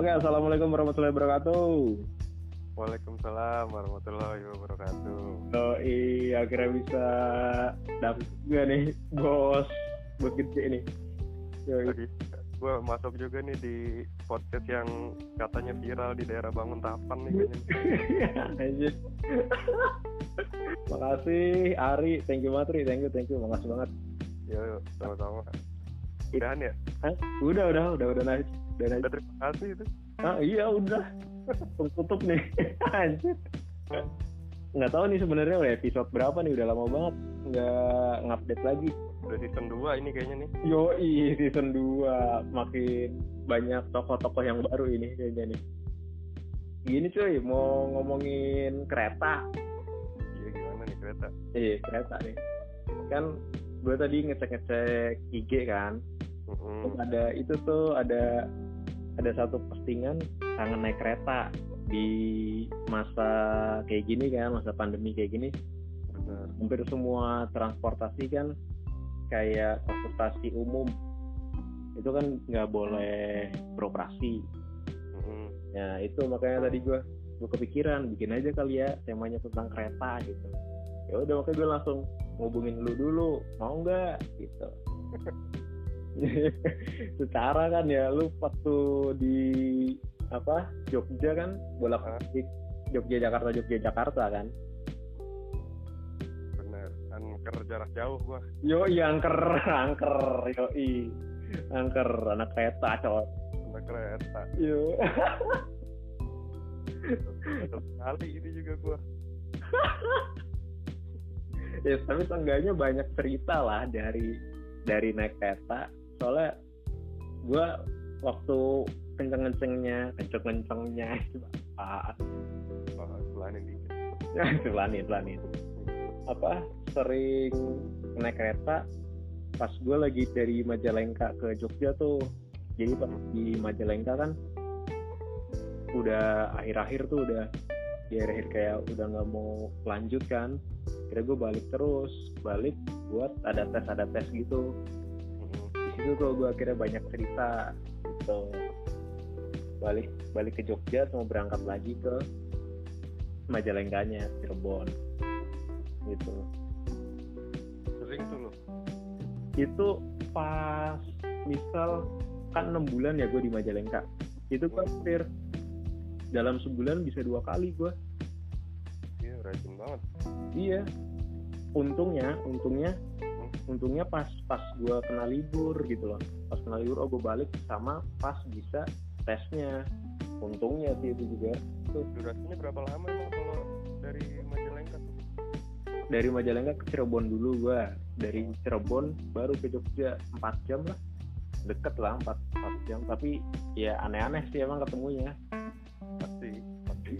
Oke, assalamualaikum warahmatullahi wabarakatuh. Waalaikumsalam warahmatullahi wabarakatuh. Oh iya, akhirnya bisa dapet juga nih, bos. Nih. Yoi. Tadi gue masuk juga nih di podcast yang katanya viral di daerah Banguntapan nih kayaknya. Makasih Ari, thank you banget Ri, thank you, thank you, makasih banget. Yo, yo, sama-sama. Udahan ya? Hah? Udah, udah, udah, udah naik, udah naik. Udah terima kasih itu. Ah iya udah, tutup nih. Anjir. Nggak tahu nih sebenarnya udah episode berapa nih, udah lama banget nggak ngupdate lagi. Udah season 2 ini kayaknya nih. Yoi season 2 makin banyak tokoh-tokoh yang baru ini kayaknya nih. Gini cuy, mau ngomongin kereta. Iya gimana nih kereta? Iya kereta nih. Kan gue tadi ngecek-ngecek IG kan. Mm-mm. Terus ada itu tuh ada ada satu postingan kangen naik kereta di masa kayak gini kan, masa pandemi kayak gini. Benar. Hampir semua transportasi kan kayak transportasi umum itu kan nggak boleh beroperasi. Mm-mm. Ya itu makanya tadi gue gue kepikiran bikin aja kali ya temanya tentang kereta gitu. Ya udah makanya gue langsung ngubungin lu dulu mau nggak gitu. Secara kan ya lu waktu di apa Jogja kan bolak balik Jogja Jakarta Jogja Jakarta kan. Benar. Anker jarak jauh gua. Yo angker angker yo angker anak kereta cowok. Sama kereta. Yo. Betul sekali ini juga gua. ya tapi seenggaknya banyak cerita lah dari dari naik kereta soalnya gue waktu kenceng-kencengnya kenceng-kencengnya itu apa selain dikit. selanin apa sering naik kereta pas gue lagi dari Majalengka ke Jogja tuh jadi pas di Majalengka kan udah akhir-akhir tuh udah di akhir-akhir kayak udah nggak mau lanjut kan kira gue balik terus balik buat ada tes ada tes gitu. Di situ tuh gue akhirnya banyak cerita gitu. Balik balik ke Jogja mau berangkat lagi ke Majalengkanya Cirebon gitu. Sering tuh lo. itu pas misal kan enam bulan ya gue di Majalengka. Itu kan hampir dalam sebulan bisa dua kali gue Iya, rajin banget. iya. Untungnya untungnya untungnya pas pas gue kena libur gitu loh. Pas kena libur oh gue balik sama pas bisa tesnya. Untungnya sih itu juga. Durasinya berapa lama emang kalau dari Majalengka tuh? dari Majalengka ke Cirebon dulu gue dari Cirebon baru ke Jogja. 4 jam lah. Deket lah 4, 4 jam. Tapi ya aneh-aneh sih emang ketemunya. Pasti pasti.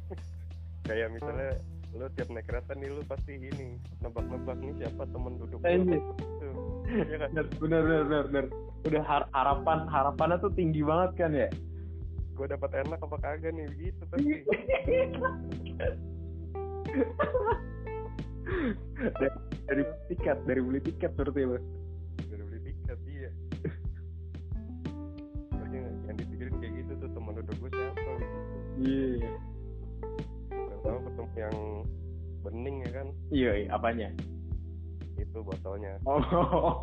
Kayak misalnya lu tiap naik kereta nih lu pasti ini nebak-nebak nih siapa temen duduk lu Iya kan? Bener bener bener bener, udah har- harapan harapannya tuh tinggi banget kan ya? Gue dapat enak apa kagak nih gitu pasti dari, dari tiket dari beli tiket seperti itu udah beli tiket iya. Yang dipikirin kayak gitu tuh temen duduk gue siapa? Iya. ketemu yang bening ya kan? Iya iya, apanya? Itu botolnya. Oh.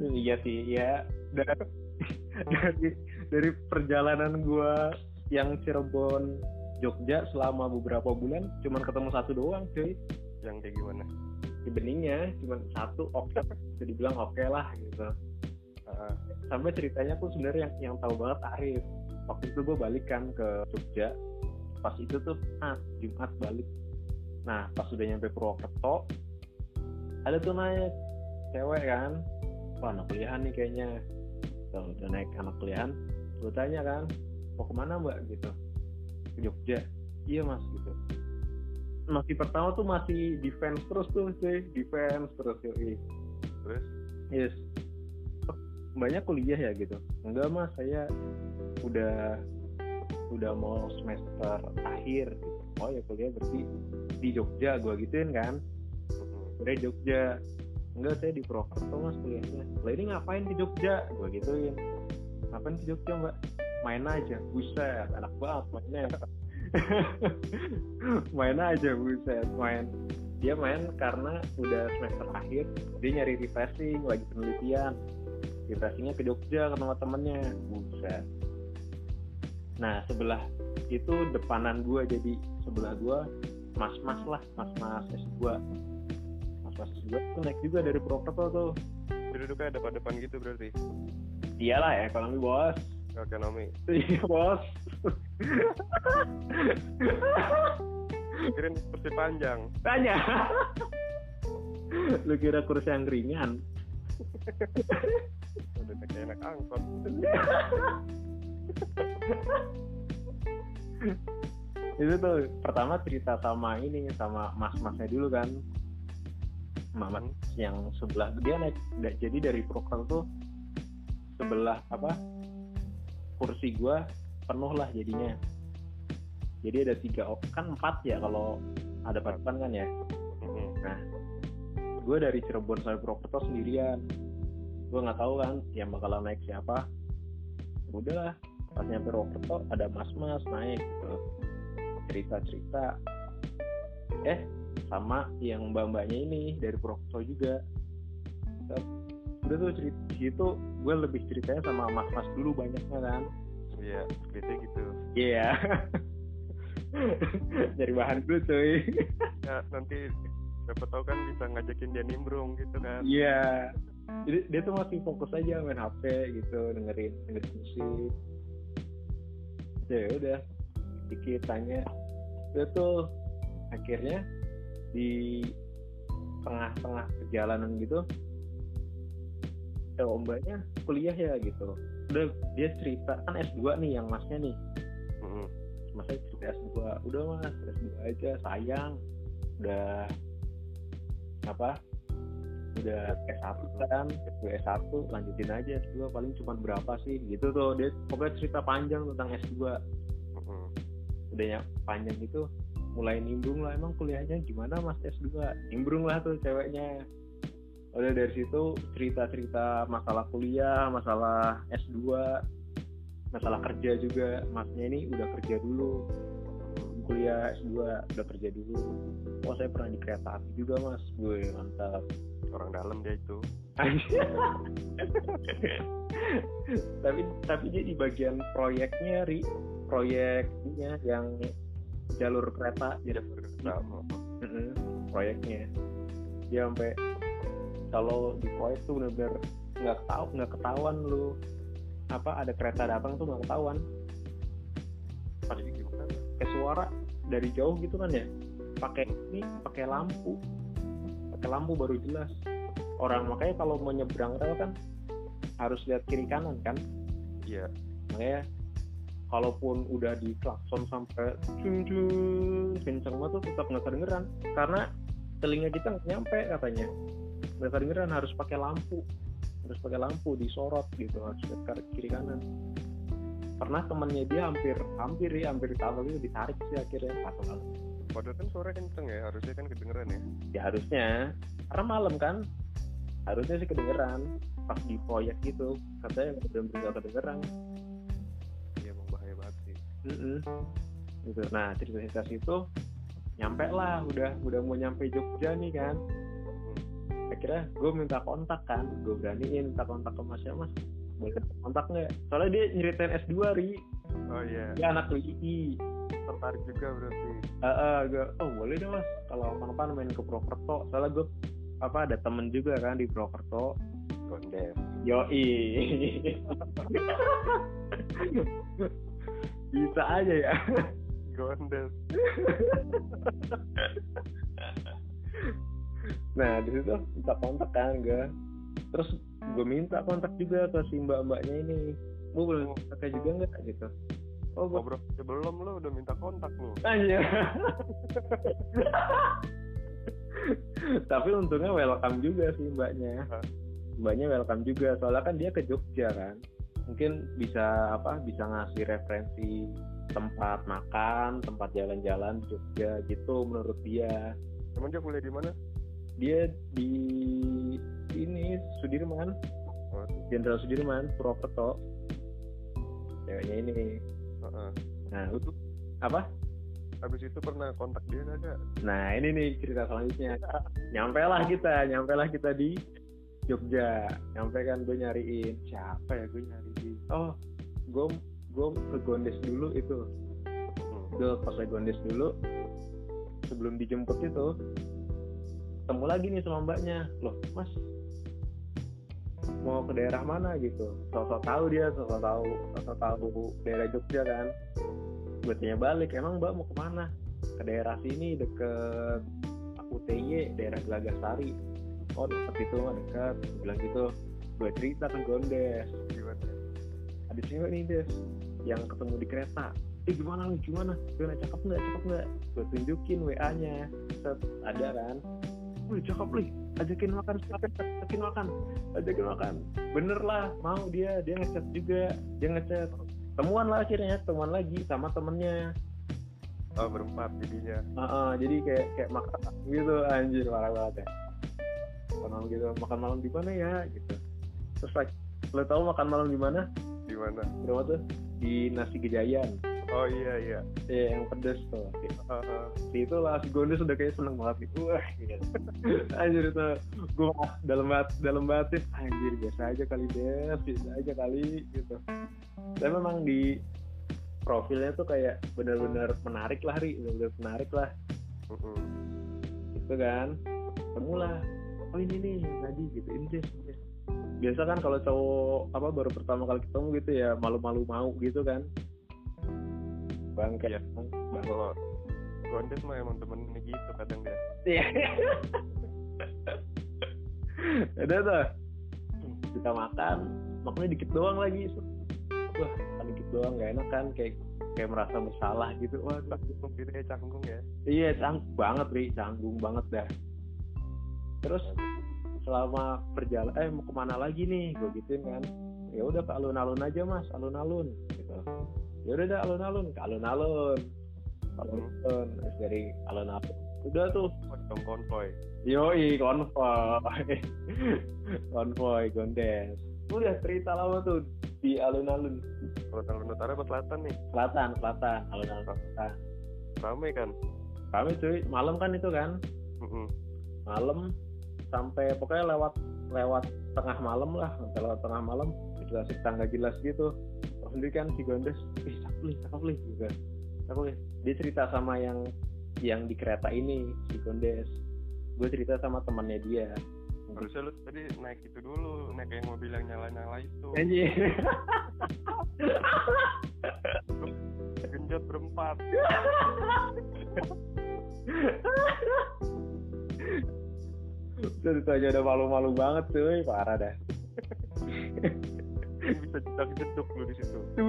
Iya sih ya. Dari dari, dari perjalanan gua yang Cirebon Jogja selama beberapa bulan cuman ketemu satu doang cuy. Yang kayak gimana? Di beningnya cuman satu oke. Bisa dibilang oke lah gitu. Ah, sampai ceritanya tuh sebenarnya yang yang tahu banget Arif waktu itu gue balik kan ke Jogja. Pas itu tuh ah Jumat balik. Nah pas udah nyampe Purwokerto ada tuh naik cewek kan. Wah anak kuliahan nih kayaknya. Tuh udah naik anak kuliahan. Gue tanya kan mau ke mana mbak? Gitu. Ke Jogja. Iya mas gitu. Masih pertama tuh masih defense terus tuh sih defense terus yoi. Terus? Yes "Oh, mbaknya kuliah ya gitu. Enggak mas saya udah udah mau semester akhir gitu. oh ya kuliah berarti di Jogja gua gituin kan? Mm, dari Jogja. Enggak saya di Purwokerto mas kuliahnya. Lah ini ngapain di Jogja? Gue gituin. Ngapain di Jogja mbak? Main aja. Buset anak banget mainnya. Main aja buset. Main. Dia main karena udah semester akhir. Dia nyari refreshing lagi penelitian refreshingnya ke Jogja ke tempat temennya. Buset. Nah sebelah itu depanan gua jadi sebelah gua mas-mas lah mas-mas S2 mas-mas S2 tuh naik juga dari Purwokerto tuh. Duduknya depan-depan gitu berarti? Iyalah ya ekonomi bos. Ekonomi. Iya bos. Kirain kursi panjang. Tanya. Lu kira kursi yang ringan udah kayak enak angkot. Itu tuh pertama cerita sama ini sama mas-masnya dulu kan. Mama yang sebelah dia naik jadi dari proker tuh sebelah apa kursi gua penuh lah jadinya. Jadi ada tiga kan empat ya kalau ada depan kan ya. Mm-mm. gue dari Cirebon sampai Purwokerto sendirian gue nggak tahu kan yang bakalan naik siapa. Udahlah pas nyampe Purwokerto ada mas-mas naik gitu. Cerita-cerita. Eh sama yang mbak-mbaknya ini dari Purwokerto juga. Udah tuh cerita di situ gue lebih ceritanya sama mas-mas dulu banyaknya kan. Iya biasanya gitu. Iya. Dari bahan dulu cuy. Ya nanti siapa tahu kan bisa ngajakin dia nimbrung gitu kan. Iya. Jadi dia tuh masih fokus aja main HP gitu, dengerin dengerin musik. Ya udah, dikit tanya. Dia tuh akhirnya di tengah-tengah perjalanan gitu, eh mbaknya kuliah ya gitu. Udah dia cerita kan S2 nih yang masnya nih. Mm-mm. Masnya cerita S2. Udah mas, S2 aja sayang. Udah apa udah S1 kan S2 S1 lanjutin aja S2 paling cuma berapa sih? Gitu tuh dia pokoknya cerita panjang tentang S2 Mm-mm. udah yang panjang itu mulai nimbrung lah emang kuliahnya gimana mas S2 nimbrung lah tuh ceweknya. Udah dari situ cerita-cerita masalah kuliah masalah S2 masalah kerja juga. Masnya ini udah kerja dulu. Kuliah S2 udah kerja dulu. Oh saya pernah di kereta api juga mas. Gue mantap orang dalam dia itu. Tapi tapi dia di bagian proyeknya ri. Proyeknya yang jalur kereta. Jadi Nah, Mm-mm, proyeknya. Dia sampai kalau di proyek tuh bener-bener nggak tahu nggak ketahuan lu. Apa ada kereta datang tuh nggak ketahuan. Kayak suara dari jauh gitu kan ya. Pakai ini pakai lampu pakai lampu baru jelas. Orang makanya kalau mau nyebrang rel kan harus lihat kiri kanan kan. Iya. Makanya kalaupun udah di klakson sampai cung cung kenceng banget tuh tetap nggak kedengeran. Karena telinga kita nggak nyampe katanya. Nggak kedengeran harus pakai lampu. Harus pakai lampu disorot gitu harus lihat ke kiri kanan. Pernah temennya dia hampir hampir ya hampir tahu itu ditarik sih akhirnya satu kali padahal kan suara kenceng ya harusnya kan kedengeran ya. Ya harusnya. Karena malam kan harusnya sih kedengeran. Pas di proyek gitu katanya benar-benar nggak kedengeran. Iya emang bahaya banget sih. Mm-mm. gitu. Nah cerita cerita situ nyampe lah udah udah mau nyampe Jogja nih kan. Akhirnya gue minta kontak kan gue beraniin minta kontak ke masnya mas boleh kontak nggak? Soalnya dia nyeritain S2 ri. Oh iya. Dia anak UI tertarik juga berarti Heeh, gue oh boleh deh mas. Kalau kapan main ke Purwokerto soalnya gue apa ada temen juga kan di Purwokerto kondes yoi. Bisa aja ya. Gondes. Nah di situ minta kontak kan gue terus gue minta kontak juga ke si mbak mbaknya ini. Gue boleh pakai juga nggak? Gitu oh ngobrol sebelum lu udah minta kontak nih aja tapi untungnya welcome juga sih mbaknya. Hah? mbaknya welcome juga soalnya kan dia ke Jogja kan. Mungkin bisa apa bisa ngasih referensi tempat makan tempat jalan-jalan Jogja gitu menurut dia. Emang dia kuliah di mana? Dia di ini Sudirman. Oh, Jenderal Sudirman Purwokerto. Ceweknya ini nah itu apa? Habis itu pernah kontak dia kagak? nah ini nih cerita selanjutnya. Nyampe lah kita nyampe lah kita di Jogja. Nyampe kan gue nyariin. Siapa ya gue nyariin? Oh gue gue ke Gondes dulu itu. Hmm. gue pas ke Gondes dulu sebelum dijemput itu ketemu lagi nih sama mbaknya. Loh mas mau ke daerah mana gitu. Sosok tahu dia sosok tahu sosok tahu daerah Jogja kan. Gue balik emang mbak mau ke mana? Ke daerah sini deket UTY daerah Gelagasari oh deket itu mah dekat Gua bilang gitu. Gue cerita ke Gondes. Gimana? ada cewek nih des yang ketemu di kereta. Eh gimana nih gimana? Gimana? Cakep nggak? Cakep nggak? Gue tunjukin wa nya set ada kan? Wih cakep nih ajakin makan ajakin makan. Ajakin makan. Bener lah mau dia dia ngechat juga. Dia ngechat. Temuan lah akhirnya temuan lagi sama temennya. Oh, berempat jadinya. Heeh, jadi kayak kayak makan gitu anjir parah banget ya. Makan malam gitu makan malam di mana ya gitu. Terus like, lo tau makan malam di mana? Di mana? berapa tuh? Di nasi gejayan Oh iya iya. ya yang pedes tuh. Si itu lah si Gondes udah kayak seneng banget gitu wah gitu. anjir itu gue dalam bat dalam batin. Anjir biasa aja kali des. Biasa aja kali gitu. Tapi memang di profilnya tuh kayak bener-bener menarik lah ri. Bener-bener menarik lah. Mm-mm. gitu kan. Ketemulah oh ini nih tadi gitu. Ini biasa kan kalau cowok apa baru pertama kali ketemu gitu ya malu-malu mau gitu kan bangke bang. Kalau Gondes mah emang temennya gitu kadang dia. iya. Udah tuh. Kita makan makannya dikit doang lagi wah kan dikit doang gak enak kan? Kayak kayak merasa bersalah gitu. Wah Canggung gitu ya canggung ya. Iya canggung banget Ri, canggung banget dah. Terus selama perjalanan eh mau ke mana lagi nih? Gue gituin kan. Ya udah ke alun-alun aja mas. Alun-alun gitu ya udah dah alun-alun ke alun-alun. Alun-alun terus dari alun-alun. Udah tuh. Dong konvoy. yoi konvoy. Konvoy gondes. Udah cerita lama tuh di alun-alun. Kalau Alun Utara apa selatan nih? selatan selatan. Alun-alun selatan. Rame kan? kami cuy. Malam kan itu kan? Mm-mm. malam sampai pokoknya lewat lewat tengah malam lah. Sampai lewat tengah malam. Dikasih tangga jelas gitu sendiri kan si Gondes. Ih cakep nih cakep nih. Juga cakep nih. Dia cerita sama yang yang di kereta ini si Gondes. Gue cerita sama temannya dia. Harusnya lu tadi naik itu dulu, naik yang mobil yang nyala-nyala itu. Anjir. Genjot berempat. Terus aja udah malu-malu banget cuy. Parah dah Bisa jedak jeduk lu di situ.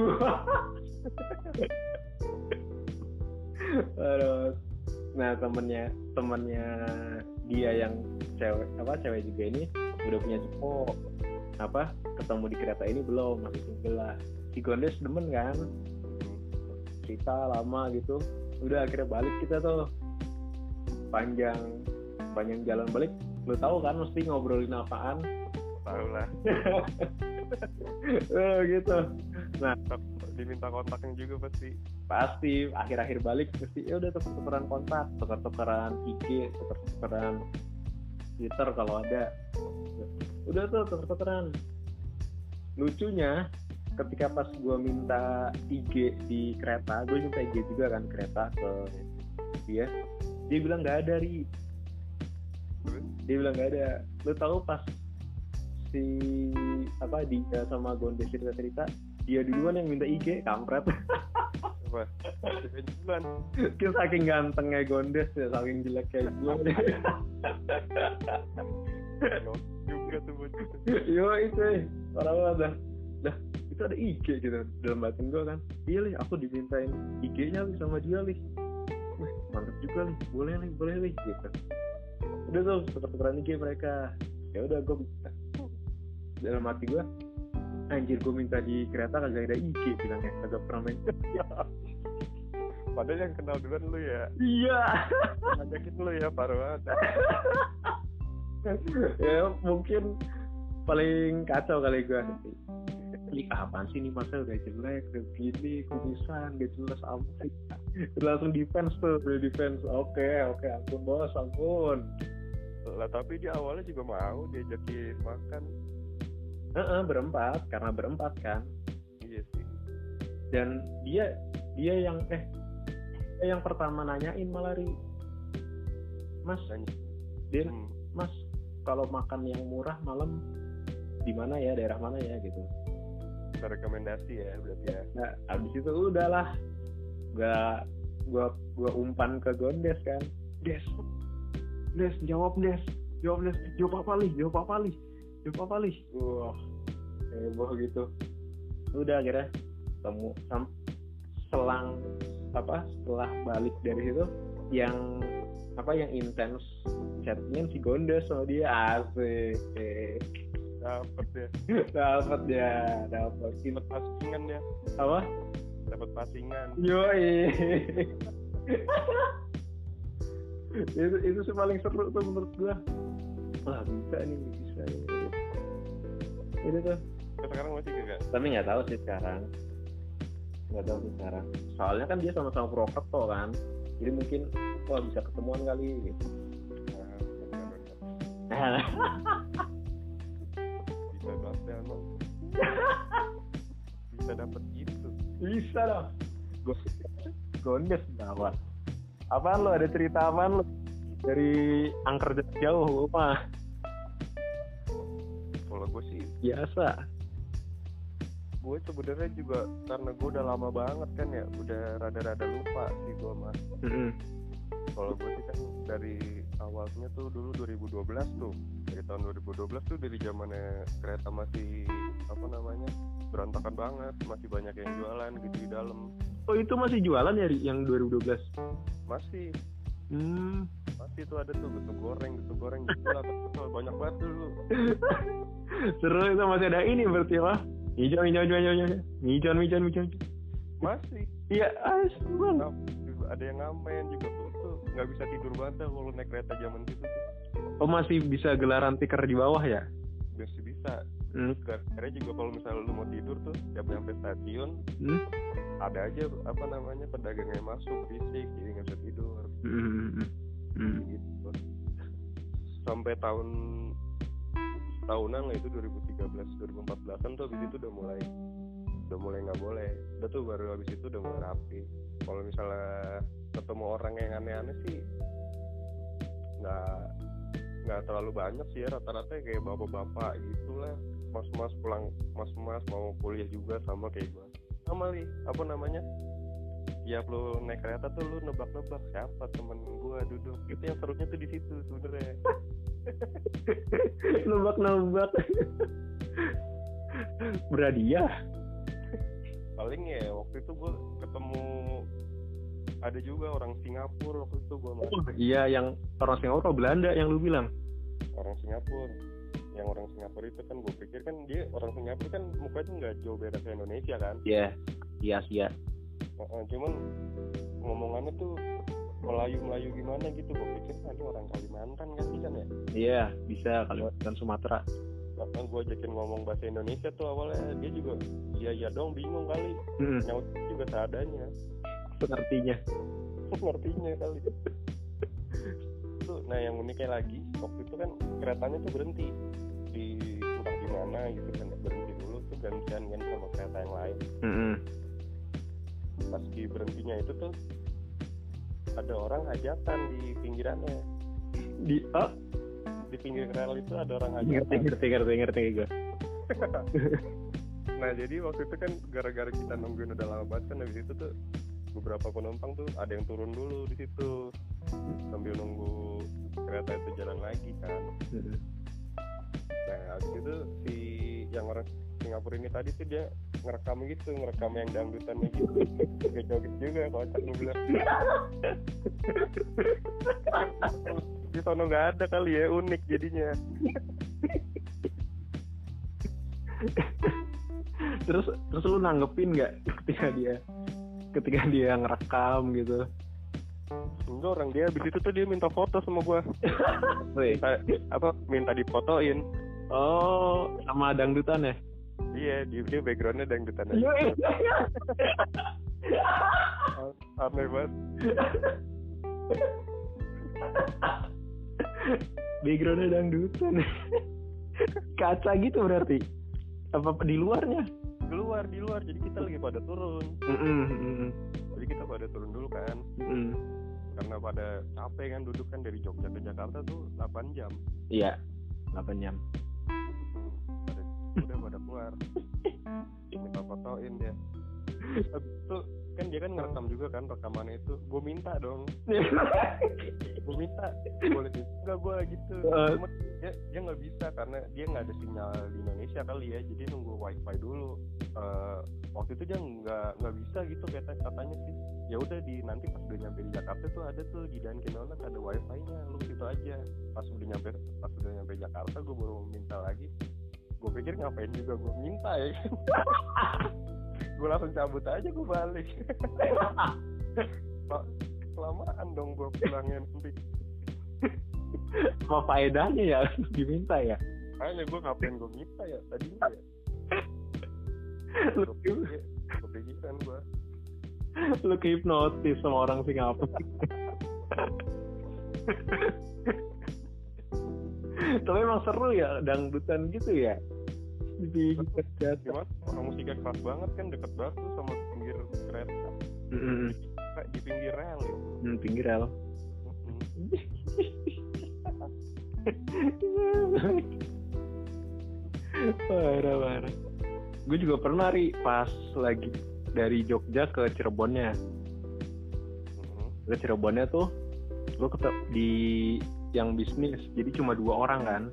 Terus nah temennya temennya dia yang cewek apa cewek juga ini udah punya cowok apa ketemu di kereta ini belum masih single lah. Si Gondes demen kan? Cerita lama gitu. Udah akhirnya balik kita tuh. Panjang panjang jalan balik. Lu tahu kan mesti ngobrolin apaan? Tahu lah. eh, gitu. Diminta kontaknya juga pasti. pasti akhir-akhir balik pasti ya udah tuker-tukeran kontak tuker-tukeran IG tuker-tukeran Twitter kalau ada. Udah tuh tuker-tukeran. Lucunya ketika pas gue minta IG di kereta gue minta IG juga kan kereta ke dia dia bilang nggak ada ri. Dia bilang nggak ada. Lu tahu pas si apa dia sama Gondes cerita cerita dia duluan yang minta IG kampret Apa? Bulan. Dia saking gantengnya Gondes ya, saking jelek kayak gue. juga tuh. Yo itu, parah banget dah. Dah, itu ada IG gitu dalam batin gue kan. Iya lih, aku dimintain IG-nya lih sama dia lih. Wih, mantap juga lih, boleh lih, boleh lih gitu. Udah tuh, tuker-tukeran IG mereka. Ya udah gue. Dalam hati gue, anjir gue minta di kereta kagak ada IG bilangnya, kagak pernah main. Padahal yang kenal duluan lu ya. Iya. Ngajakin lu ya parah banget. ya mungkin paling kacau kali gue ini apaan sih nih masa udah jelek udah gini kumisan gak jelas sih langsung defense tuh udah defense oke oke ampun bos ampun lah tapi dia awalnya juga mau diajakin makan Heeh, berempat karena berempat kan. Iya sih. Dan dia dia yang eh dia yang pertama nanyain malah Ri. mas Nanya. dia Hmm. mas kalau makan yang murah malam di mana ya? Daerah mana ya? Gitu. Rekomendasi ya berarti ya. Nah abis itu udahlah. Gua gua gua umpan ke Gondes kan. Des. Des jawab Des. Jawab Des. Jawab apa lih jawab apa lih jawab apa lih wah heboh gitu. Udah akhirnya ketemu sam- selang apa setelah balik dari situ yang apa yang intens chatnya si Gondes sama dia. Asik. Dapet ya. Dapat ya dapat dapat pasingan ya. Apa? Dapat pasingan Yoi. itu itu sih paling seru tuh menurut gua. Wah bisa nih bisa nih. Itu tuh. Sekarang masih gak Tapi nggak tahu sih sekarang. Nggak tahu sih sekarang. Soalnya kan dia sama-sama Purwokerto kan. Jadi mungkin wah bisa ketemuan kali gitu. Nah, bisa banget emang bisa dapat gitu bisa dong. Gondes gawat. Apaan lo ada cerita apaan lo? Dari angker jauh mah biasa. gue sebenarnya juga karena gue udah lama banget kan ya udah rada-rada lupa sih gue Mm-mm. kalau gue sih kan dari awalnya tuh dulu 2012 tuh dari tahun 2012 tuh dari zamannya kereta masih apa namanya berantakan banget masih banyak yang jualan gitu di dalam Oh itu masih jualan ya yang 2012? masih Hmm. masih tuh ada tuh getuk goreng getuk goreng gitu lah banyak banget dulu Seru itu masih ada ini berarti apa? Hijau, hijau, hijau, hijau, hijau. Hijau, hijau, hijau, hijau. masih Iya, as, bang. Nah, ada yang ngamen juga tuh tuh nggak bisa tidur banget kalau naik kereta zaman itu tuh Oh masih bisa gelaran tikar di bawah ya? masih bisa Hmm. karena juga kalau misalnya lu mau tidur tuh tiap nyampe stasiun Hmm. ada aja apa namanya pedagang yang masuk fisik jadi nggak bisa tidur Hmm, hmm, hmm. Gitu. Sampai tahun tahunan lah itu 2013 2014an tuh habis itu udah mulai udah mulai nggak boleh. Udah tuh baru habis itu udah mulai rapi. Kalau misalnya ketemu orang yang aneh-aneh sih nggak nggak terlalu banyak sih ya rata-rata kayak bapak-bapak gitulah. Mas-mas pulang mas-mas mau kuliah juga sama kayak gua. Sama li apa namanya tiap lu naik kereta tuh lu nebak-nebak siapa temen gua duduk itu yang serunya tuh di situ sebenarnya Nebak-nebak. Berhadiah. paling ya waktu itu gua ketemu ada juga orang Singapura waktu itu gua Oh, iya, yang orang Singapura Belanda yang lu bilang. orang Singapura yang orang Singapura itu kan gue pikir kan dia orang Singapura kan mukanya tuh nggak jauh beda kayak Indonesia kan Iya, iya, iya. Heeh, cuman ngomongannya tuh Melayu Melayu gimana gitu gue pikir ini orang Kalimantan kan kan ya? Iya, bisa Kalimantan Sumatera. bahkan gue ajakin ngomong bahasa Indonesia tuh awalnya dia juga iya iya dong bingung kali. Hmm, nyaut juga seadanya. Sepertinya. ngertinya kali. Tuh nah yang uniknya lagi waktu itu kan keretanya tuh berhenti. Di entah di mana gitu kan berhenti dulu tuh gantian kan sama kereta yang lain. Hmm, pas di berhentinya itu tuh ada orang hajatan di pinggirannya. Di oh, di pinggir rel itu ada orang ngerti, hajatan ngerti, ngerti, ngerti gue. nah jadi waktu itu kan gara-gara kita nungguin udah lama banget kan habis itu tuh beberapa penumpang tuh ada yang turun dulu di situ. Sambil nunggu kereta itu jalan lagi kan. Nah habis itu si yang orang Singapura ini tadi tuh dia ngerekam gitu ngerekam yang dangdutannya gitu. Joget-joget juga kocak gue bilang. Di sono nggak ada kali ya unik jadinya. Terus terus lu nanggepin nggak ketika dia ketika dia ngerekam gitu? Enggak orang dia abis itu tuh dia minta foto sama gua. Minta apa minta difotoin. Oh, sama dangdutan ya? Iya dia, dia backgroundnya dangdutan aja Iya, iya. aneh banget Backgroundnya dangdutan. Kaca gitu berarti? Apa di luarnya? keluar di luar jadi kita lagi pada turun mm-mm, jadi kita pada turun dulu kan mm-mm. karena pada capek kan duduk kan dari Jogja ke Jakarta tuh 8 jam Iya, 8 jam. Udah pada keluar. Minta fotoin dia. Habis itu kan dia kan ngerekam juga kan rekamannya itu. Gue minta dong. Gue minta. Boleh di enggak gue gitu. Eh. cuma dia dia nggak bisa karena dia nggak ada sinyal di Indonesia kali ya. Jadi nunggu wifi dulu. Eh, waktu itu dia nggak nggak bisa gitu kata katanya sih. Ya udah di nanti pas udah nyampe di Jakarta tuh ada tuh di Dunkin Donuts ada wifi nya lu situ aja. Pas udah nyampe pas udah nyampe Jakarta gue baru minta lagi gue pikir ngapain juga gue minta ya. Gue langsung cabut aja gue balik. Kelamaan dong gue pulangnya nanti. Apa faedahnya ya? Diminta ya? Kayaknya gue ngapain gue minta ya tadinya ya. Lu, gue kepikiran gue lu hipnotis sama orang Singapura. Tapi emang seru ya dangdutan gitu ya. Di kerja. gimana orang musiknya keras banget kan deket banget tuh sama pinggir kereta Mm-mm. Kayak di pinggir rel ya Hmm, pinggir rel. Parah parah. Gue juga pernah ri pas lagi dari Jogja ke Cirebonnya. Ke Cirebonnya tuh gue ketep di yang bisnis. Jadi cuma dua orang kan?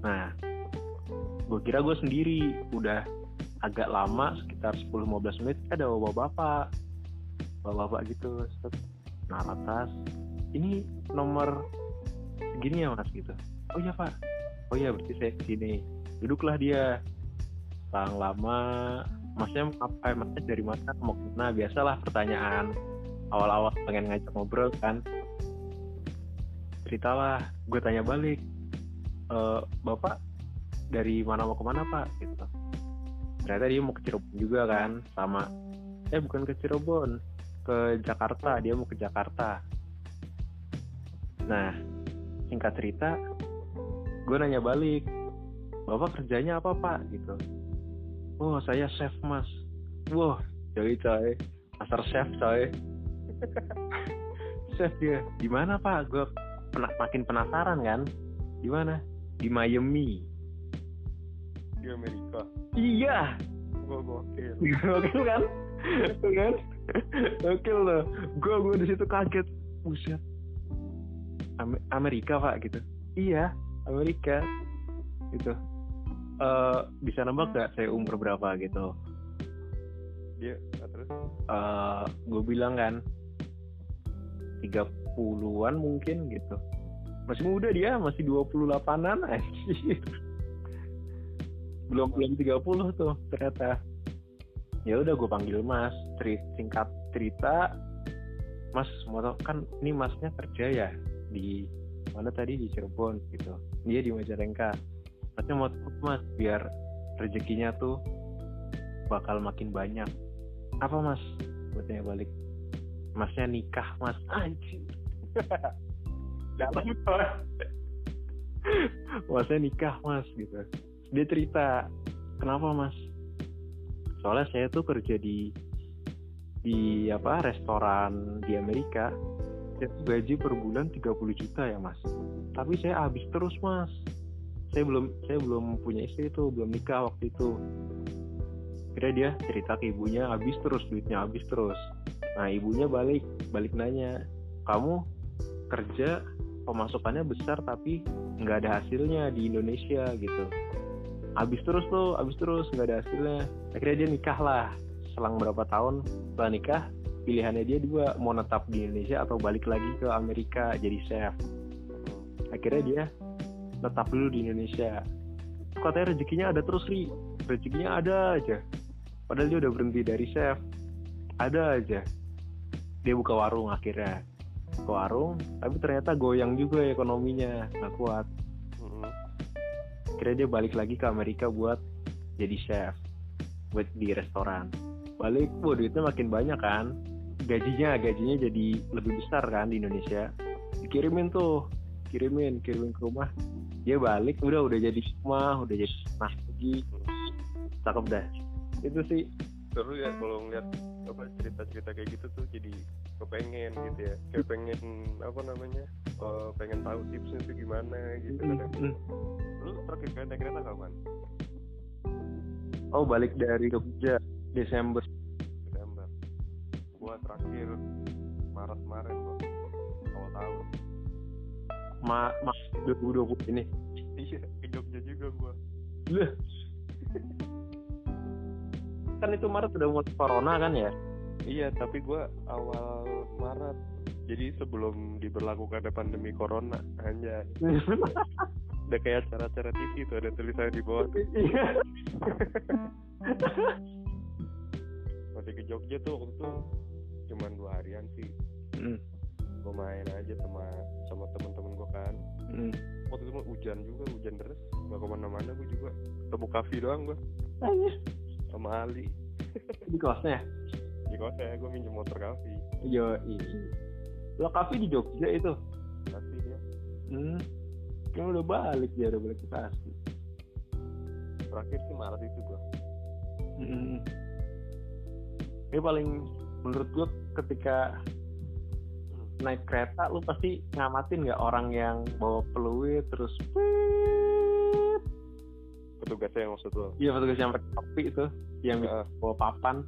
Nah gue kira gue sendiri. Udah agak lama sekitar 10-15 menit ada bapak-bapak. Bapak-bapak gitu set, naruh tas ini nomor segini ya mas gitu. Oh iya pak. Oh iya berarti saya ke sini. Duduklah dia. Selang lama. Masnya apa masnya dari mana? Mau ke mana? Biasalah pertanyaan. Awal-awal pengen ngajak ngobrol kan ceritalah gue tanya balik "E, bapak dari mana mau ke mana pak? Gitu. Ternyata dia mau ke Cirebon juga kan sama eh bukan ke Cirebon ke Jakarta dia mau ke Jakarta. Nah singkat cerita gue nanya balik bapak kerjanya apa pak? Gitu. Oh saya chef mas. Wah coy coy master chef coy. Chef dia di mana pak? Gue pena- makin penasaran kan di mana di Miami di Amerika iya gue gokil Gokil kan? Kan? Gokil loh. Gue gue di situ kaget. Buset. Am- Amerika pak gitu. Iya, Amerika. Gitu. Eh bisa nembak gak saya umur berapa gitu? dia terus Eh gue bilang kan 30-an mungkin gitu. Masih muda dia, masih 28-an anjir. Belum belum 30 tuh ternyata. Ya udah gue panggil Mas, Ceri- singkat cerita Mas mau kan ini Masnya kerja ya di mana tadi di Cirebon gitu. Dia di Majalengka. Masnya mau Mas biar rezekinya tuh bakal makin banyak. Apa Mas? Gue tanya balik. Masnya nikah Mas. Anjing. Dalam tuh. Masnya nikah Mas gitu. Dia cerita, kenapa Mas? Soalnya saya tuh kerja di di apa restoran di Amerika. Gaji per bulan 30 juta ya Mas. Tapi saya habis terus Mas. Saya belum saya belum punya istri tuh, belum nikah waktu itu. Kira dia cerita ke ibunya habis terus duitnya habis terus. Nah ibunya balik balik nanya, kamu kerja pemasukannya besar tapi nggak ada hasilnya di Indonesia gitu. Habis terus tuh, habis terus nggak ada hasilnya. Akhirnya dia nikah lah. Selang berapa tahun setelah nikah, pilihannya dia dua mau netap di Indonesia atau balik lagi ke Amerika jadi chef. Akhirnya dia tetap dulu di Indonesia. Katanya rezekinya ada terus ri, rezekinya ada aja. Padahal dia udah berhenti dari chef, ada aja. dia buka warung akhirnya ke warung tapi ternyata goyang juga ekonominya nggak kuat. Akhirnya dia balik lagi ke Amerika buat jadi chef buat di restoran. Balik wah duitnya makin banyak kan. Gajinya gajinya jadi lebih besar kan di Indonesia. Dikirimin tuh kirimin kirimin ke rumah. Dia balik udah udah jadi rumah udah jadi nah lagi. Cakep dah. Itu sih. Seru ya kalau ngeliat apa cerita-cerita kayak gitu tuh jadi kepengen gitu ya. Kayak pengen apa namanya eh, pengen tahu tipsnya tuh gimana gitu kan lu terakhir kali naik kereta kapan? Oh balik dari Jogja Desember. Desember. Gua terakhir Maret kemarin awal tahun. Ma Ma 2020 ini. Iya ke Jogja juga gua. Lah. kan itu Maret udah mulai corona kan ya? Iya tapi gua awal Maret. Jadi sebelum diberlakukan pandemi corona hanya udah kayak acara-acara TV tuh ada tulisan di bawah Iya. masih ke Jogja tuh itu cuman dua harian sih. Mm, gue main aja sama sama temen-temen gue kan. Mm. waktu itu hujan juga hujan deras. Nggak ke mana-mana gue juga. Ketemu kafe doang gue sama Ali. Di kosnya di kota gue minjem motor kafe yo lo kafe di Jogja itu? Tapi dia hmm. kan udah balik dia udah balik ke Tasik. Terakhir sih Maret itu gue Mm. Ini paling menurut gue ketika naik kereta lu pasti ngamatin nggak orang yang bawa peluit terus petugasnya yang maksud lo iya petugas yang pakai topi itu yang Heeh. bawa papan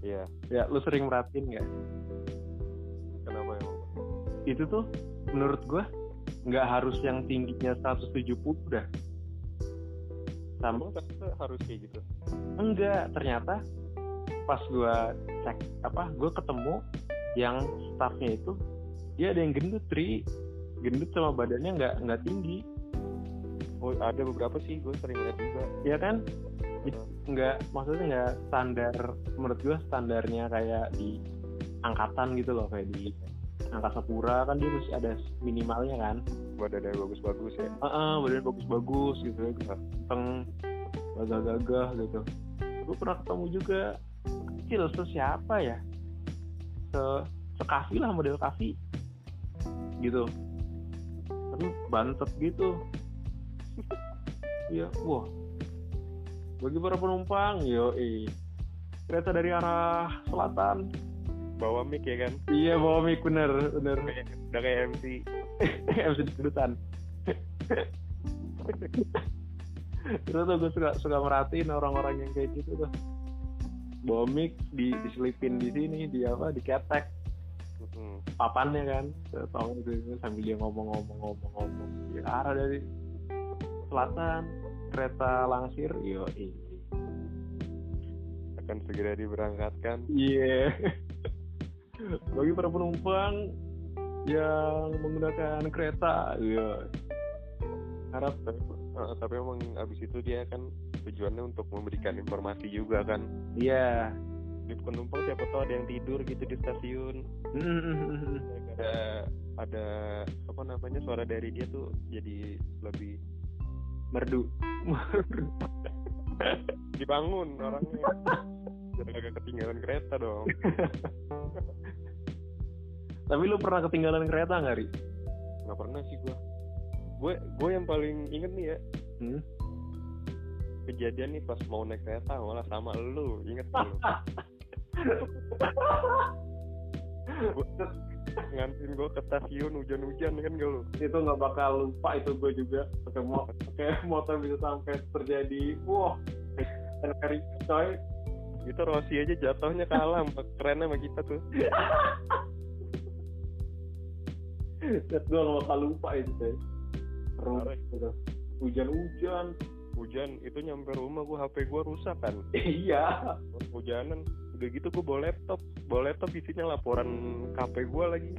iya. Ya lu sering merhatiin nggak? Kenapa ya itu tuh menurut gue nggak harus yang tingginya 170 dah sama emang ternyata harus kayak gitu? Enggak ternyata pas gua cek apa gua ketemu yang staffnya itu dia ada yang gendut tri. Gendut sama badannya nggak nggak tinggi. Oh ada beberapa sih gue sering lihat juga. Ya kan? Jadi nggak maksudnya nggak standar menurut gua standarnya kayak di angkatan gitu loh kayak di angkasa pura kan dia masih ada minimalnya kan. Badannya bagus-bagus ya? Heeh, badan bagus-bagus gitu ya ganteng gagah-gagah gitu. Gue pernah ketemu juga kecil se siapa ya? Se sekafi lah model kafi gitu. Tapi bantet gitu. Iya wah bagi para penumpang yo kereta dari arah selatan. Bawa mic ya kan? Iya bawa mic bener bener. Udah kayak MC MC dangdutan terus tuh gue suka suka merhatiin orang-orang yang kayak gitu tuh. Bawa mic di diselipin di sini di apa di ketek. Mm-mm. papannya kan tong itu sambil dia ngomong-ngomong-ngomong-ngomong. Di arah dari selatan kereta langsir. Yo akan segera diberangkatkan. Iya. Bagi para penumpang yang menggunakan kereta iya. Harap. Tapi, eh, tapi emang abis itu dia kan tujuannya untuk memberikan informasi juga kan. Iya. Di penumpang siapa tahu ada yang tidur gitu di stasiun. Ada ada apa namanya suara dari dia tuh jadi lebih merdu. Dibangun orangnya. Jadi agak ketinggalan kereta dong. Tapi lu pernah ketinggalan kereta nggak ri? Nggak pernah sih gua. Gue gue yang paling inget nih ya. Hmm? kejadian nih pas mau naik kereta malah sama lu. Inget lu ngantin gue ke stasiun hujan-hujan kan gak lu? Itu nggak bakal lupa itu gue juga pakai mo motor bisa sampai terjadi. Wah kari coy. Itu Rossi aja jatuhnya kalah kerennya sama kita tuh. Lihat gue nggak bakal lupa itu coy. Gitu. Hujan-hujan. Hujan itu nyampe rumah gue HP gue rusak kan? Iya. Hujanan. Udah gitu gue bawa laptop bawa laptop isinya laporan KP gue lagi.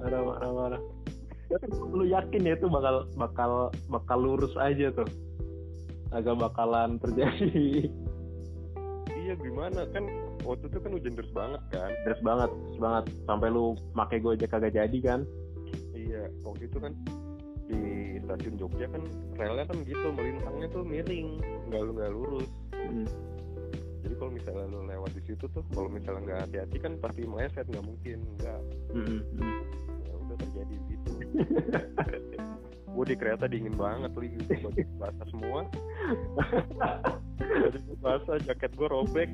Marah marah marah. Lu yakin ya itu bakal bakal bakal lurus aja tuh? Agak bakalan terjadi. Iya gimana? Kan waktu itu kan hujan deras banget kan? Deras banget, deras banget. Sampai lu pakai Gojek kagak jadi kan? iya waktu itu kan di stasiun Jogja kan relnya kan gitu melintangnya tuh miring. Nggak lu nggak lurus. Hmm. Jadi kalau misalnya lu lewat di situ tuh kalau misalnya nggak hati-hati kan pasti meleset nggak mungkin nggak Hmm, hmm. ya udah terjadi gitu gue di kereta dingin banget li gitu baju basah semua baju basah jaket gue robek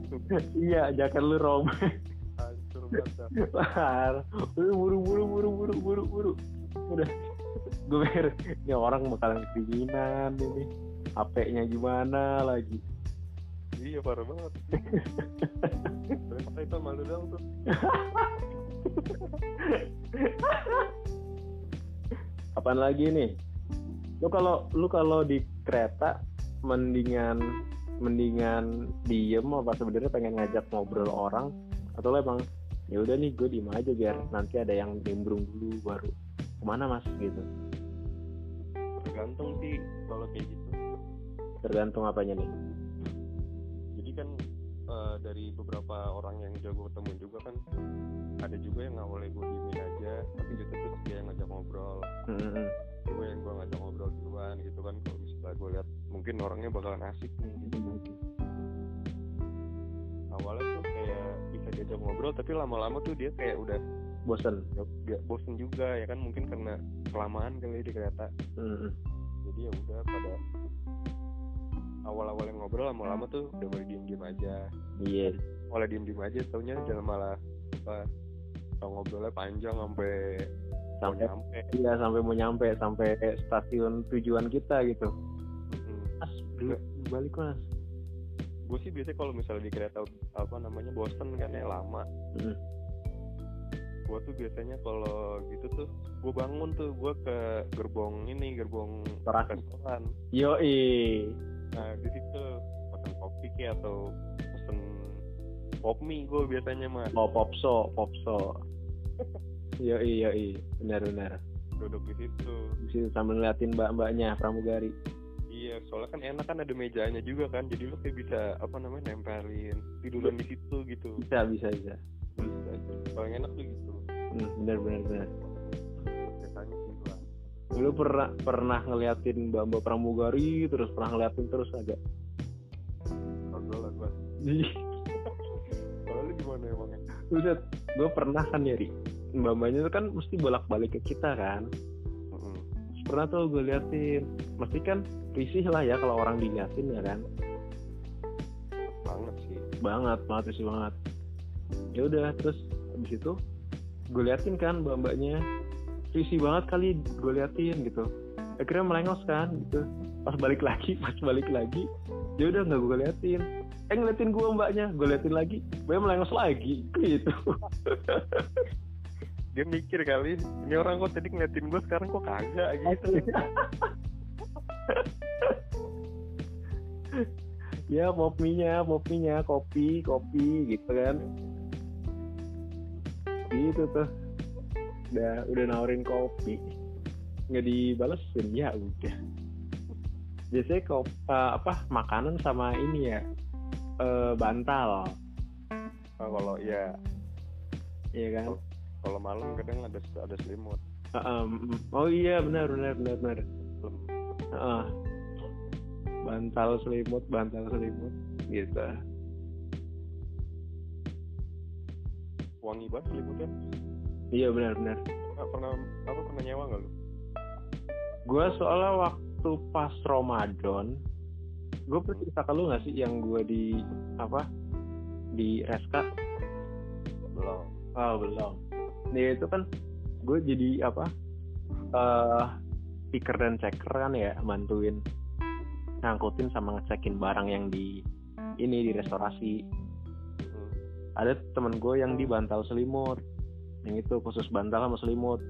iya, jaket lu robek. hancur Par. Buru buru buru buru buru buru. Udah. Gue mikir, ini orang bakalan kedinginan ini. HP-nya gimana lagi? Iya parah banget. Ternyata itu malu dong tuh. Apaan lagi nih? Lu kalau lu kalau di kereta mendingan mendingan diem apa sebenarnya pengen ngajak ngobrol orang? Atau lo emang ya udah nih gue diem aja biar nanti ada yang nimbrung dulu baru ke mana mas? Gitu. Tergantung sih kalau kayak gitu. Tergantung apanya nih kan eh, dari beberapa orang yang jago ketemu juga kan ada juga yang awalnya gue diemin aja tapi gitu terus dia yang ngajak ngobrol. Hmm, gue yang gue ngajak ngobrol duluan gitu kan kalau misalnya gue lihat mungkin orangnya bakalan asik nih gitu. awalnya tuh kayak bisa diajak ngobrol tapi lama-lama tuh dia kayak udah bosen. Gak bosen juga ya kan? Mungkin karena kelamaan kali di kereta Hmm, jadi ya udah pada awal-awal yang ngobrol lama-lama tuh udah boleh diem-diem aja. Iya. Mulai diem-diem aja taunya jangan malah apa kalau ngobrolnya panjang sampai sampai nyampe. iya sampai mau nyampe sampai stasiun tujuan kita gitu. Hmm. mas dulu balik mas. Gue sih biasanya kalau misalnya di kereta apa namanya bosen kan ya lama. Hmm. gue tuh biasanya kalau gitu tuh gue bangun tuh gue ke gerbong ini gerbong Restoran. restoran. Yoi nah di situ pesen kopi kayak atau pesen pop mie gue biasanya mah oh popso popso yoi yoi. Benar benar. Duduk di situ. Di situ sambil ngeliatin mbak-mbaknya pramugari. Iya soalnya kan enak kan ada mejanya juga kan. Jadi lo kayak bisa apa namanya nempelin tiduran di situ gitu. Bisa bisa bisa. Bisa paling enak tuh gitu. Hmm, benar benar benar. Biasanya sih gua lu pernah pernah ngeliatin mbak-mbak pramugari terus pernah ngeliatin terus agak? Ngobrol lah gua. Kalau lu gimana emangnya Buset, gue pernah kan ya Ri? Mbak-mbaknya tuh kan mesti bolak-balik ke kita kan. Terus pernah tuh gue liatin. Mesti kan risih lah ya kalau orang diliatin ya kan? Banget sih. Banget banget risih banget. Ya udah terus habis itu gue liatin kan mbak-mbaknya risih banget kali gue liatin gitu. Akhirnya melengos kan gitu. Pas balik lagi pas balik lagi ya udah nggak gue liatin. Eh ngeliatin gue mbaknya. Gue liatin lagi mbaknya melengos lagi. Gitu. Dia mikir kali ini orang kok tadi ngeliatin gua sekarang kok kagak? Gitu. Ya pop mie-nya kopi kopi gitu kan. Gitu tuh udah udah nawarin kopi nggak dibalesin. Ya udah. Biasanya kop eh, apa makanan sama ini ya eh, bantal. Nah, kalau ya Iya kan? Kalau malam kadang ada ada selimut. Heeh, oh iya benar benar benar benar. Heeh. bantal selimut bantal selimut gitu. Wangi banget selimutnya iya benar benar. Nggak pernah apa pernah nyewa nggak lu? Gue soalnya waktu pas Ramadan gue pernah cerita ke lu gak sih yang gue di apa di Reska? Belum. Oh belum. Dia itu kan gue jadi apa eh picker dan checker kan ya bantuin ngangkutin sama ngecekin barang yang di ini di restorasi. Hmm. ada temen gue yang di bantal selimut yang itu khusus bantal sama selimut.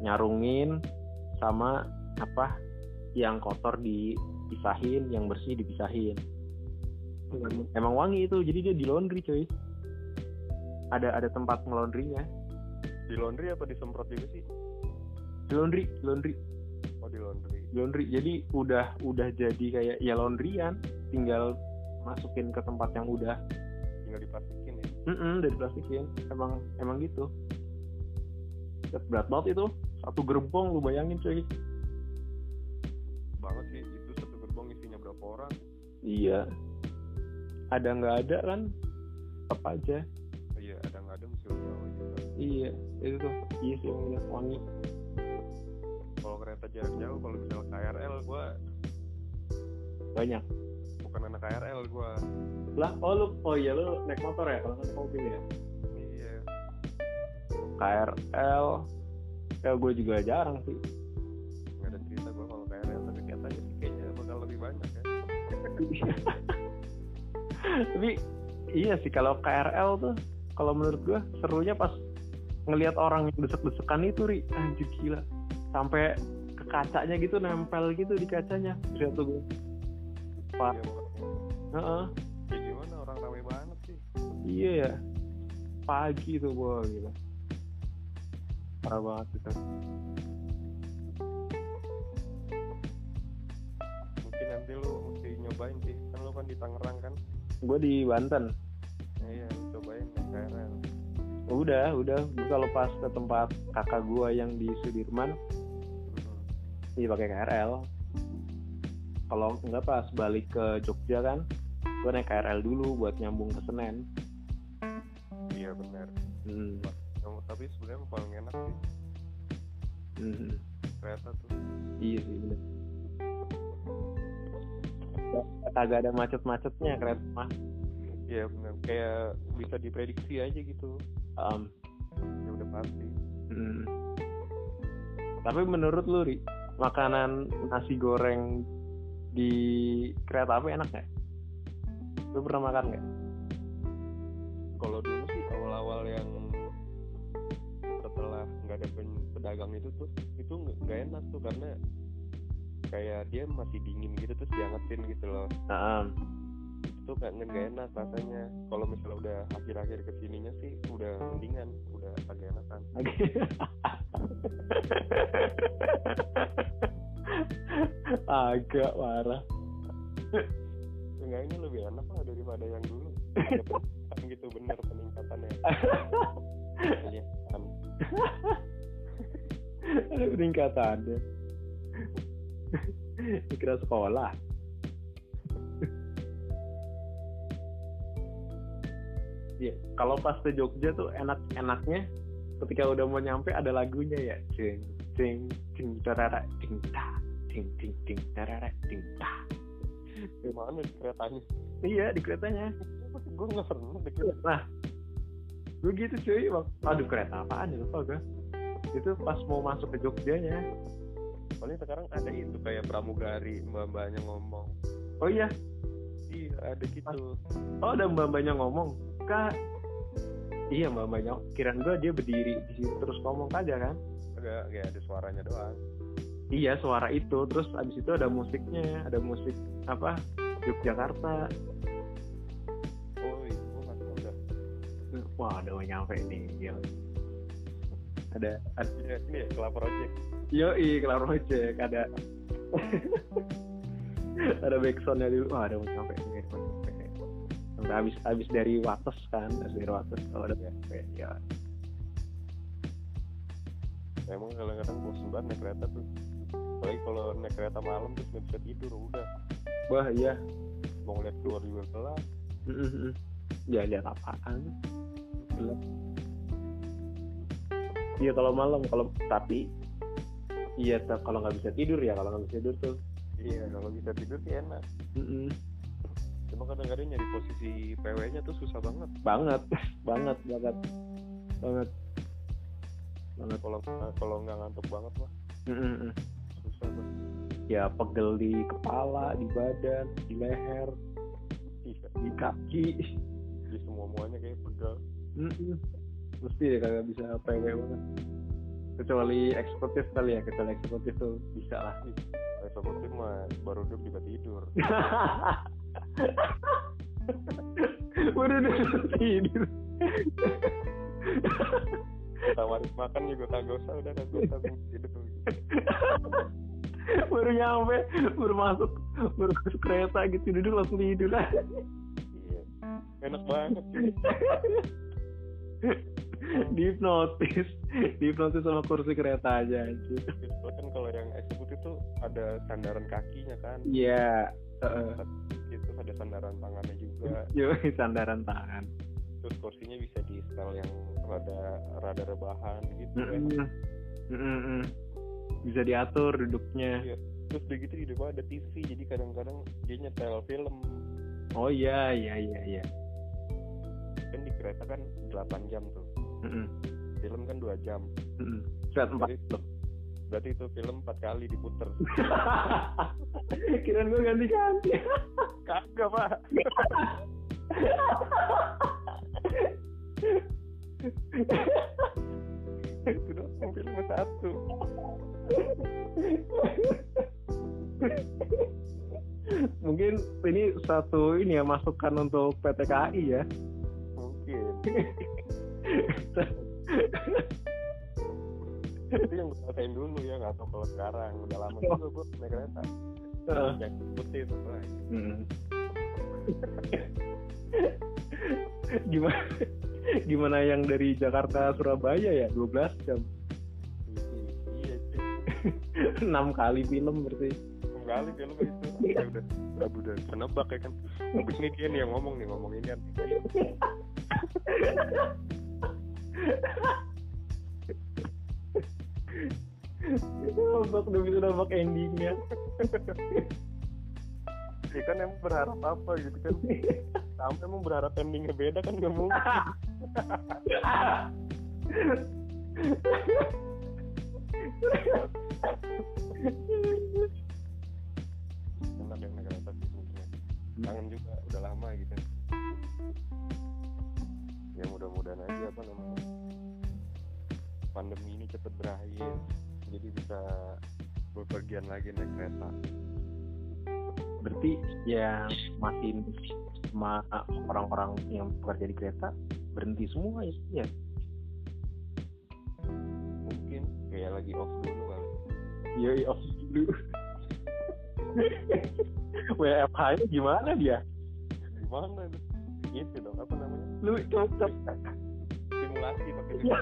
Nyarungin sama apa yang kotor dipisahin yang bersih dipisahin. Emang wangi itu jadi dia di laundry cuy. Ada ada tempat ngelondrinya di laundry apa disemprot juga sih? Di laundry di laundry. Oh di laundry. Di laundry. Jadi udah udah jadi kayak ya laundryan. Tinggal masukin ke tempat yang udah. Tinggal diplastikin ya? Mm-mm, dari plastikin emang emang gitu berat banget itu. Satu gerbong lu bayangin cuy. Banget sih itu satu gerbong isinya berapa orang? Iya. Ada nggak ada kan? Tetap aja. Iya ada nggak ada mesti iya itu tuh. Iya sih yang lihat wangi. Kalau kereta jarak jauh kalau misal KRL gua banyak. Bukan anak KRL gua. Lah oh lu oh iya lu naik motor ya kalau nggak mobil ya KRL ya gue juga jarang sih. Nggak ada cerita gua kalau KRL tapi katanya sih kayaknya bakal lebih banyak ya. Tapi iya sih kalau KRL tuh kalau menurut gue serunya pas ngelihat orang yang desek-desekan itu ri. Anjir gila. Sampai ke kacanya gitu nempel gitu di kacanya. Lihat tuh gue Pak. Iya. Heeh. ya gimana? Orang rame banget sih. Iya ya. Pagi tuh gue gitu parah banget itu mungkin nanti lu mesti nyobain sih. Kan lu kan di Tangerang kan? Gue di Banten. Ya, iya cobain naik KRL udah udah. Gue kalau pas ke tempat kakak gue yang di Sudirman Hmm. iya pakai KRL kalau enggak pas balik ke Jogja kan? Gue naik KRL dulu buat nyambung ke Senen. Iya benar hmm. Yang- tapi sebenarnya paling enak sih. Hmm. kereta tuh. Iya sih bener. Kagak ada macet-macetnya kereta mah. Iya benar kayak bisa diprediksi aja gitu. Um, ya udah pasti. Hmm. tapi menurut lu ri makanan nasi goreng di kereta api enak nggak? Lu pernah makan nggak? Kalau dulu sih awal-awal yang setelah nggak ada pedagang itu tuh itu nggak enak tuh karena kayak dia masih dingin gitu terus diangetin gitu loh. Nah, itu nggak nggak enak rasanya. Kalau misalnya udah akhir-akhir ke sininya sih udah mendingan udah agak enakan. Agak. Parah. Seenggaknya lebih enak lah daripada yang dulu. Ada peningkatan gitu bener peningkatannya. Iya. kan ada peningkatannya dikira sekolah Iya, kalau pas ke Jogja tuh enak-enaknya ketika udah mau nyampe ada lagunya ya. Cing cing cing tarara cing ta cing cing cing tarara cing ta. gimana di keretanya Iya, di keretanya. gue nggak pernah deh kereta Nah, gue gitu cuy, Bang. aduh kereta apaan ya lupa gue. Itu pas mau masuk ke Jogjanya. paling sekarang ada itu kayak pramugari mbak-mbaknya ngomong Oh iya, iya ada gitu oh ada mbak-mbaknya ngomong. Kak, iya mbak-mbaknya. Kirain gue dia berdiri di situ terus ngomong aja kan. agak kayak ada suaranya doang Iya, suara itu. Terus abis itu ada musiknya, ada musik apa? Yogyakarta. Wah, udah mau nyampe nih. Gila. Ada, ada Iya, ini ya kelapa project Yoi, kelar ojek ada ada backsoundnya dulu. Wah, ada mau nyampe nih, mau nyampe. Sampai habis habis dari Wates kan, habis dari Wates kalau ada nyampe ya. emang kadang-kadang bosan banget naik kereta tuh apalagi kalau naik kereta malam terus nggak bisa tidur udah Wah, iya. mau ngeliat keluar juga Mm-mm. Ya lihat apaan? Gelap. Iya kalau malam kalau tapi iya kalau nggak bisa tidur ya kalau nggak bisa tidur tuh. iya kalau bisa tidur sih enak Mm-mm. cuma kadang-kadang nyari posisi PW nya tuh susah banget Banget, banget, banget, banget, banget. kalau kalau nggak ngantuk banget mah Mm-mm. susah tuh Ya pegel di kepala, di badan, di leher, iya di kaki. di semua muanya kayak pegal Mm-mm. Mesti ya kagak bisa PW banget. Kecuali eksekutif kali ya, kecuali eksekutif tuh bisa lah. eksekutif mah baru duduk juga tidur Udah udah tidur. tawarin makan juga kagak usah udah kagak usah tidur baru nyampe, baru masuk, baru masuk kereta gitu duduk langsung tidur. iya enak banget dihipnotis. Dihipnotis sama kursi kereta aja anjir kan kalau yang eksekutif tuh ada sandaran kakinya kan. Iya uh, itu ada sandaran tangannya juga. Yo sandaran tangan. Terus kursinya bisa di style yang rada rada rebahan gitu Mm-mm. ya. Mm-mm. bisa diatur duduknya. Iya. terus udah gitu di depan ada TV jadi kadang-kadang dia nyetel film. Oh iya iya iya iya kan di kereta kan 8 jam tuh. Mm-mm. film kan 2 jam. Mm-mm. Set empat. Berarti itu film 4 kali diputer. Kirain gue ganti-ganti. Kagak pak. Itu doang filmnya satu. Mungkin ini satu ini ya masukan untuk PT KAI ya mungkin itu yang gue rasain dulu ya nggak tahu kalau sekarang udah lama juga gue naik kereta yang putih tuh Bray. Mm. gimana gimana yang dari Jakarta Surabaya ya 12 jam iya sih 6 kali film berarti enam kali film itu ya udah udah udah penebak ya kan habis ini dia nih yang ngomong nih ngomong ini kan Udah bisa nembak endingnya. Ya kan emang berharap apa gitu kan? Sampai emang berharap endingnya beda kan nggak mungkin. Kangen juga udah lama gitu ya mudah-mudahan aja apa namanya pandemi ini cepet berakhir. Jadi bisa berpergian lagi naik kereta. Berarti ya masih sama orang-orang yang bekerja di kereta berhenti semua ya ya? Mungkin kayak lagi off dulu kali. Iya iya off dulu. WFH nya gimana dia? Gimana itu gitu dong apa namanya? Lu cocok. Simulasi pakai Ya.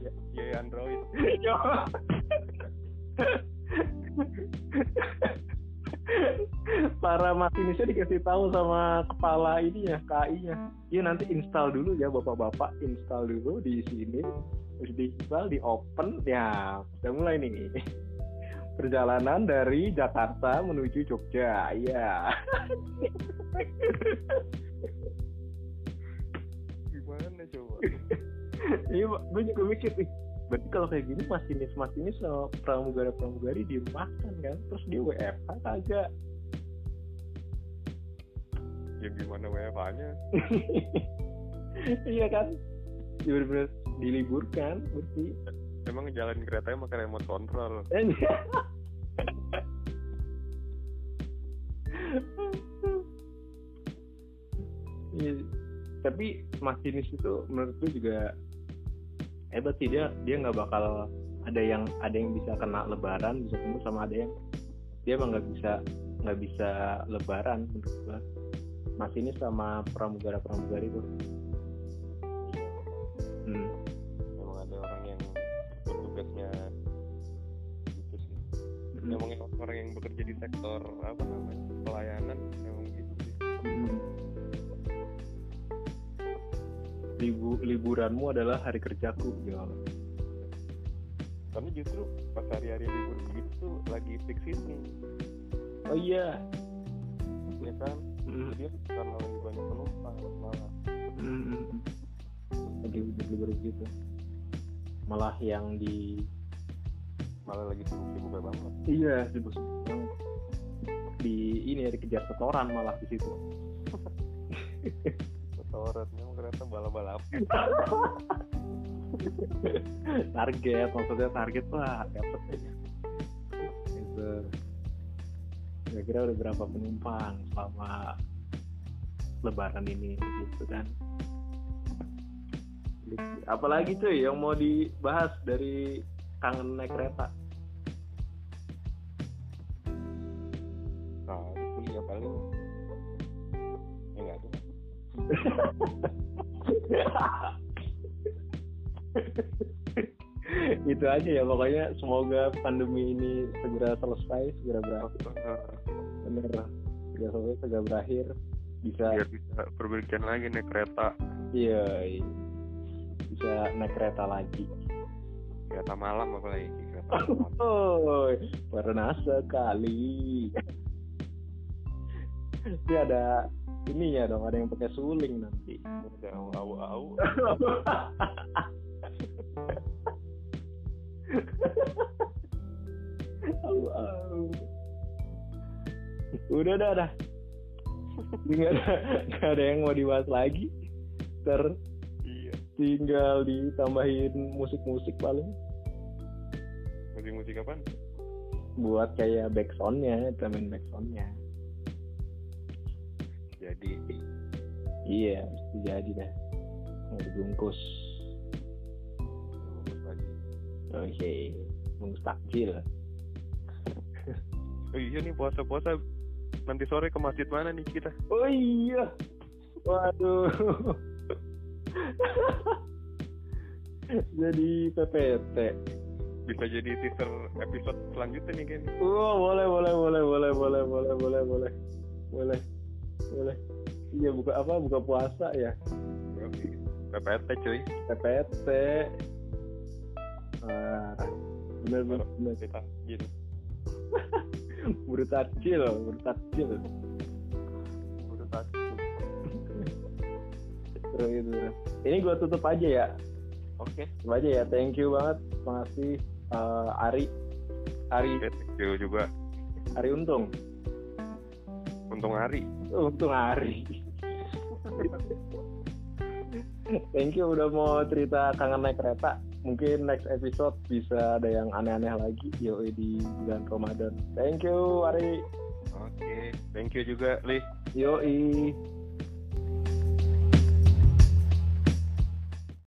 ya, ya Android. Para masinisnya dikasih tahu sama kepala ini ya KI nya iya nanti install dulu ya bapak-bapak install dulu di sini. Terus di install di open. Ya udah mulai nih. Perjalanan dari Jakarta menuju Jogja. Iya gimana coba? Iya gue juga mikir nih berarti kalau kayak gini masinis masinis sama pramugara pramugari dirumahkan kan? Terus dia WFH kagak. Ya gimana WFH nya iya kan? Ya bener-bener diliburkan berarti. Emang jalan keretanya pakai remote control. Iya, tapi masinis itu menurut gue juga hebat sih dia dia nggak bakal ada yang ada yang bisa kena lebaran bisa kumpul sama ada yang dia emang nggak bisa nggak bisa lebaran menurut gue masinis sama pramugara pramugari itu hmm. emang ada orang yang bertugasnya gitu sih Hmm. emang yang orang yang bekerja di sektor apa namanya pelayanan emang gitu sih Hmm. Libu, liburanmu adalah hari kerjaku ya karena justru pas hari-hari libur begitu tuh lagi fix ini. Oh iya. Ya kan? Jadi karena lagi banyak penumpang malah. Hmm. lagi libur gitu. Malah yang di malah lagi sibuk-sibuk banget. Iya sibuk yang di ini ya dikejar setoran malah di situ Setorannya kereta balap-balap. Target maksudnya target lah dapet aja itu kira-kira udah berapa penumpang selama lebaran ini gitu kan? Apalagi cuy yang mau dibahas dari kangen naik kereta itu aja ya pokoknya semoga pandemi ini segera selesai segera berakhir. Bener segera selesai segera berakhir. Bisa biar bisa berpergian lagi naik kereta. Iya iya. bisa naik kereta lagi. Kereta malam apalagi kereta malam. Oh pernah sekali. Ini ada ininya dong ada yang pakai suling nanti. Au au au Au, au. udah. Dah dah nggak ada nggak ada yang mau dibahas lagi. Ter iya. tinggal ditambahin musik-musik paling. Musik musik apaan? Buat kayak backsoundnya tambahin backsoundnya jadi iya mesti jadi dah. Mau dibungkus lagi. Oke bungkus takjil. Oh iya nih puasa puasa nanti sore ke masjid mana nih kita? Oh iya. Waduh. Jadi PPT bisa jadi teaser episode selanjutnya nih kan oh boleh boleh boleh boleh boleh boleh boleh boleh. Boleh boleh. Iya buka apa? Buka puasa ya. PPT cuy. PPT ah bener bener bener. kita gitu bertakjil udah tadi terus gitu. Ini gue tutup aja ya. Oke. Tutup aja ya. Thank you banget. Makasih eh, Ari. Ari. Oke, thank you juga. Ari Untung. Untung hari Untung Ari thank you udah mau cerita kangen naik kereta. Mungkin next episode bisa ada yang aneh-aneh lagi. Yoi di bulan Ramadan. Thank you Ari. Oke thank you juga Li. Yoi